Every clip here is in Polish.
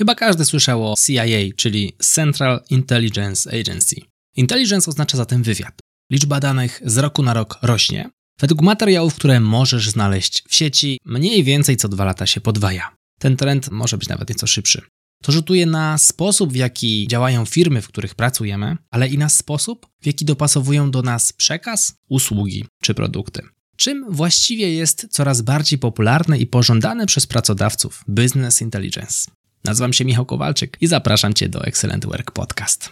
Chyba każdy słyszał o CIA, czyli Central Intelligence Agency. Intelligence oznacza zatem wywiad. Liczba danych z roku na rok rośnie. Według materiałów, które możesz znaleźć w sieci, mniej więcej co dwa lata się podwaja. Ten trend może być nawet nieco szybszy. To rzutuje na sposób, w jaki działają firmy, w których pracujemy, ale i na sposób, w jaki dopasowują do nas przekaz, usługi czy produkty. Czym właściwie jest coraz bardziej popularny i pożądany przez pracodawców Business Intelligence? Nazywam się Michał Kowalczyk i zapraszam Cię do Excellent Work Podcast.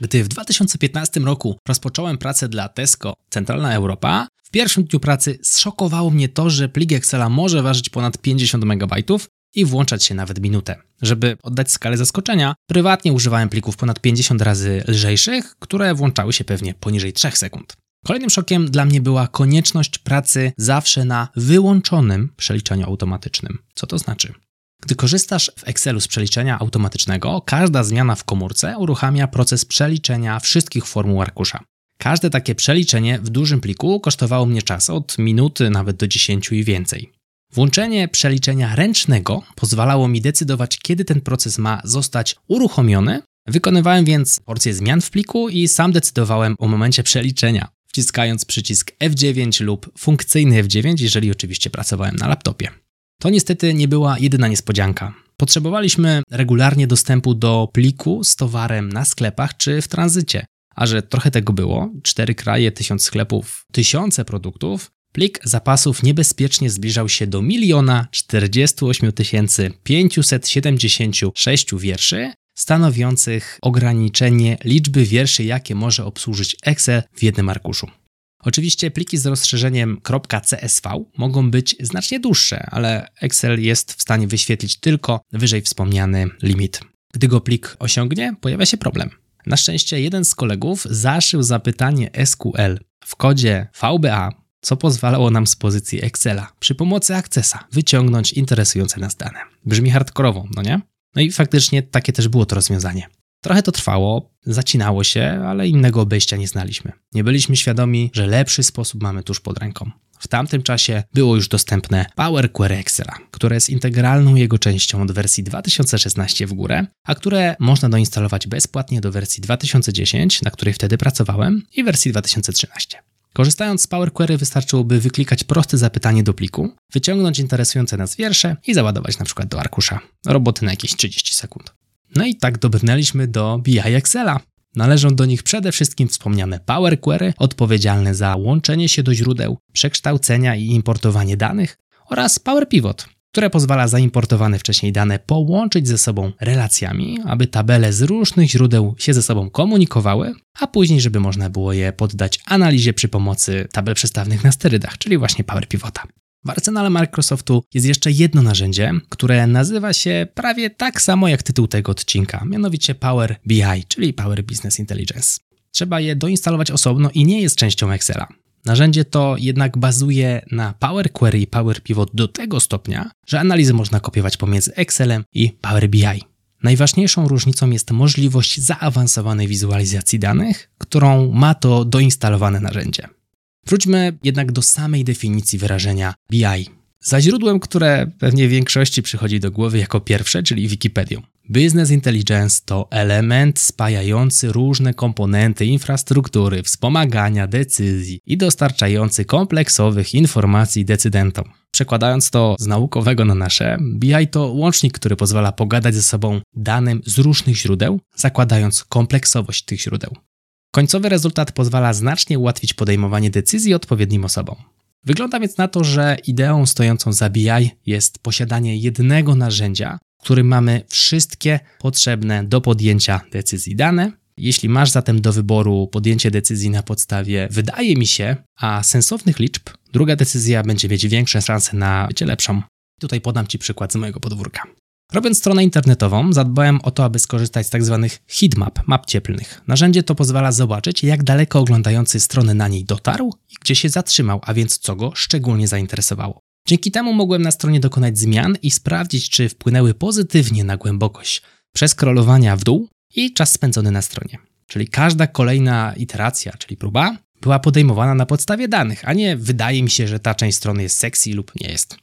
Gdy w 2015 roku rozpocząłem pracę dla Tesco Centralna Europa, w pierwszym dniu pracy zszokowało mnie to, że plik Excela może ważyć ponad 50 MB i włączać się nawet minutę. Żeby oddać skalę zaskoczenia, prywatnie używałem plików ponad 50 razy lżejszych, które włączały się pewnie poniżej 3 sekund. Kolejnym szokiem dla mnie była konieczność pracy zawsze na wyłączonym przeliczaniu automatycznym. Co to znaczy? Gdy korzystasz w Excelu z przeliczenia automatycznego, każda zmiana w komórce uruchamia proces przeliczenia wszystkich formuł arkusza. Każde takie przeliczenie w dużym pliku kosztowało mnie czas od minuty nawet do 10 i więcej. Włączenie przeliczenia ręcznego pozwalało mi decydować, kiedy ten proces ma zostać uruchomiony. Wykonywałem więc porcję zmian w pliku i sam decydowałem o momencie przeliczenia, wciskając przycisk F9 lub funkcyjny F9, jeżeli oczywiście pracowałem na laptopie. To niestety nie była jedyna niespodzianka. Potrzebowaliśmy regularnie dostępu do pliku z towarem na sklepach czy w tranzycie. A że trochę tego było, cztery kraje, tysiąc sklepów, tysiące produktów, plik zapasów niebezpiecznie zbliżał się do miliona 48 576 wierszy, stanowiących ograniczenie liczby wierszy, jakie może obsłużyć Excel w jednym arkuszu. Oczywiście pliki z rozszerzeniem .csv mogą być znacznie dłuższe, ale Excel jest w stanie wyświetlić tylko wyżej wspomniany limit. Gdy go plik osiągnie, pojawia się problem. Na szczęście jeden z kolegów zaszył zapytanie SQL w kodzie VBA, co pozwalało nam z pozycji Excela przy pomocy Accessa wyciągnąć interesujące nas dane. Brzmi hardkorowo, no nie? No i faktycznie takie też było to rozwiązanie. Trochę to trwało, zacinało się, ale innego obejścia nie znaliśmy. Nie byliśmy świadomi, że lepszy sposób mamy tuż pod ręką. W tamtym czasie było już dostępne Power Query Excela, które jest integralną jego częścią od wersji 2016 w górę, a które można doinstalować bezpłatnie do wersji 2010, na której wtedy pracowałem, i wersji 2013. Korzystając z Power Query wystarczyłoby wyklikać proste zapytanie do pliku, wyciągnąć interesujące nas wiersze i załadować na przykład do arkusza. Roboty na jakieś 30 sekund. No i tak dobrnęliśmy do BI Excela. Należą do nich przede wszystkim wspomniane Power Query, odpowiedzialne za łączenie się do źródeł, przekształcenia i importowanie danych, oraz Power Pivot, które pozwala zaimportowane wcześniej dane połączyć ze sobą relacjami, aby tabele z różnych źródeł się ze sobą komunikowały, a później, żeby można było je poddać analizie przy pomocy tabel przestawnych na sterydach, czyli właśnie Power Pivota. W arsenale Microsoftu jest jeszcze jedno narzędzie, które nazywa się prawie tak samo jak tytuł tego odcinka, mianowicie Power BI, czyli Power Business Intelligence. Trzeba je doinstalować osobno i nie jest częścią Excela. Narzędzie to jednak bazuje na Power Query i Power Pivot do tego stopnia, że analizy można kopiować pomiędzy Excelem i Power BI. Najważniejszą różnicą jest możliwość zaawansowanej wizualizacji danych, którą ma to doinstalowane narzędzie. Wróćmy jednak do samej definicji wyrażenia BI. Za źródłem, które pewnie większości przychodzi do głowy jako pierwsze, czyli Wikipedią. Business Intelligence to element spajający różne komponenty infrastruktury, wspomagania decyzji i dostarczający kompleksowych informacji decydentom. Przekładając to z naukowego na nasze, BI to łącznik, który pozwala pogadać ze sobą danym z różnych źródeł, zakładając kompleksowość tych źródeł. Końcowy rezultat pozwala znacznie ułatwić podejmowanie decyzji odpowiednim osobom. Wygląda więc na to, że ideą stojącą za BI jest posiadanie jednego narzędzia, w którym mamy wszystkie potrzebne do podjęcia decyzji dane. Jeśli masz zatem do wyboru podjęcie decyzji na podstawie wydaje mi się, a sensownych liczb, druga decyzja będzie mieć większe szanse na bycie lepszą. Tutaj podam Ci przykład z mojego podwórka. Robiąc stronę internetową, zadbałem o to, aby skorzystać z tzw. Tak heatmap, map cieplnych. Narzędzie to pozwala zobaczyć, jak daleko oglądający stronę na niej dotarł i gdzie się zatrzymał, a więc co go szczególnie zainteresowało. Dzięki temu mogłem na stronie dokonać zmian i sprawdzić, czy wpłynęły pozytywnie na głębokość przeskrolowania w dół i czas spędzony na stronie. Czyli każda kolejna iteracja, czyli próba, była podejmowana na podstawie danych, a nie wydaje mi się, że ta część strony jest sexy lub nie jest.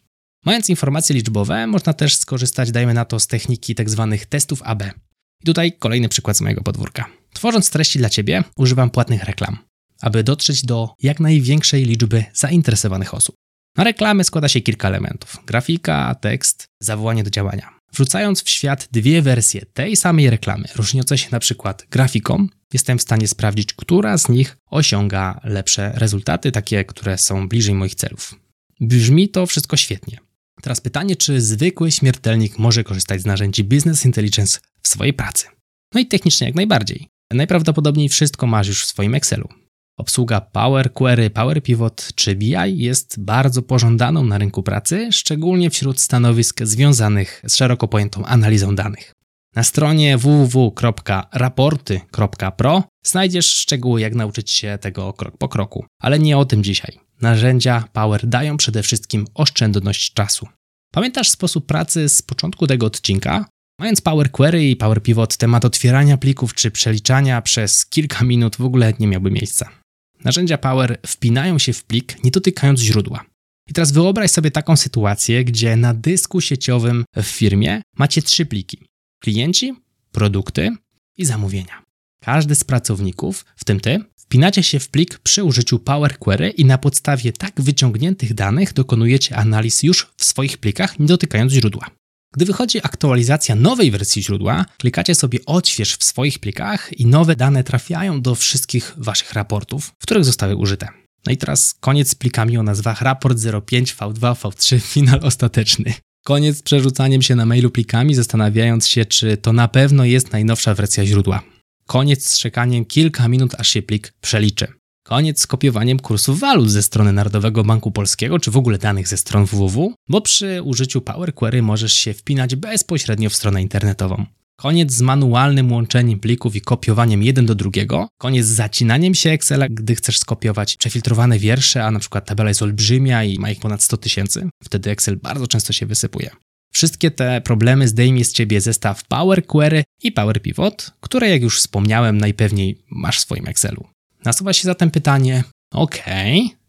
Mając informacje liczbowe, można też skorzystać, dajmy na to, z techniki tzw. Tak testów AB. I tutaj kolejny przykład z mojego podwórka. Tworząc treści dla Ciebie, używam płatnych reklam, aby dotrzeć do jak największej liczby zainteresowanych osób. Na reklamy składa się kilka elementów: grafika, tekst, zawołanie do działania. Wrzucając w świat dwie wersje tej samej reklamy, różniące się na przykład grafiką, jestem w stanie sprawdzić, która z nich osiąga lepsze rezultaty, takie, które są bliżej moich celów. Brzmi to wszystko świetnie. Teraz pytanie, czy zwykły śmiertelnik może korzystać z narzędzi Business Intelligence w swojej pracy? No i technicznie jak najbardziej. Najprawdopodobniej wszystko masz już w swoim Excelu. Obsługa Power Query, Power Pivot czy BI jest bardzo pożądaną na rynku pracy, szczególnie wśród stanowisk związanych z szeroko pojętą analizą danych. Na stronie www.raporty.pro znajdziesz szczegóły, jak nauczyć się tego krok po kroku, ale nie o tym dzisiaj. Narzędzia Power dają przede wszystkim oszczędność czasu. Pamiętasz sposób pracy z początku tego odcinka? Mając Power Query i Power Pivot, temat otwierania plików czy przeliczania przez kilka minut w ogóle nie miałby miejsca. Narzędzia Power wpinają się w plik, nie dotykając źródła. I teraz wyobraź sobie taką sytuację, gdzie na dysku sieciowym w firmie macie trzy pliki: klienci, produkty i zamówienia. Każdy z pracowników, w tym ty, wpinacie się w plik przy użyciu Power Query i na podstawie tak wyciągniętych danych dokonujecie analiz już w swoich plikach, nie dotykając źródła. Gdy wychodzi aktualizacja nowej wersji źródła, klikacie sobie odśwież w swoich plikach i nowe dane trafiają do wszystkich waszych raportów, w których zostały użyte. No i teraz koniec z plikami o nazwach raport 05, V2, V3, finał ostateczny. Koniec z przerzucaniem się na mailu plikami, zastanawiając się, czy to na pewno jest najnowsza wersja źródła. Koniec z czekaniem kilka minut, aż się plik przeliczy. Koniec z kopiowaniem kursów walut ze strony Narodowego Banku Polskiego, czy w ogóle danych ze stron www, bo przy użyciu Power Query możesz się wpinać bezpośrednio w stronę internetową. Koniec z manualnym łączeniem plików i kopiowaniem jeden do drugiego. Koniec z zacinaniem się Excela, gdy chcesz skopiować przefiltrowane wiersze, a na przykład tabela jest olbrzymia i ma ich ponad 100 tysięcy. Wtedy Excel bardzo często się wysypuje. Wszystkie te problemy zdejmie z ciebie zestaw Power Query i Power Pivot, które jak już wspomniałem najpewniej masz w swoim Excelu. Nasuwa się zatem pytanie, ok,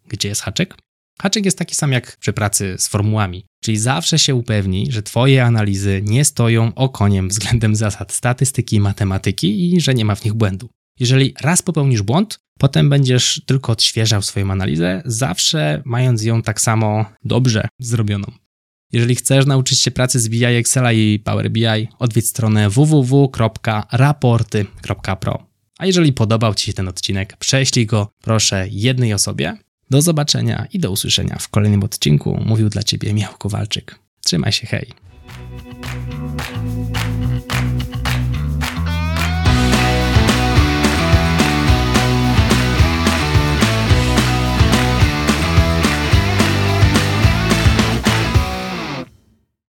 gdzie jest haczyk? Haczyk jest taki sam jak przy pracy z formułami, czyli zawsze się upewni, że Twoje analizy nie stoją okoniem względem zasad statystyki i matematyki i że nie ma w nich błędu. Jeżeli raz popełnisz błąd, potem będziesz tylko odświeżał swoją analizę, zawsze mając ją tak samo dobrze zrobioną. Jeżeli chcesz nauczyć się pracy z BI Excela i Power BI, odwiedź stronę www.raporty.pro. A jeżeli podobał Ci się ten odcinek, prześlij go proszę jednej osobie. Do zobaczenia i do usłyszenia w kolejnym odcinku. Mówił dla Ciebie Michał Kowalczyk. Trzymaj się, hej!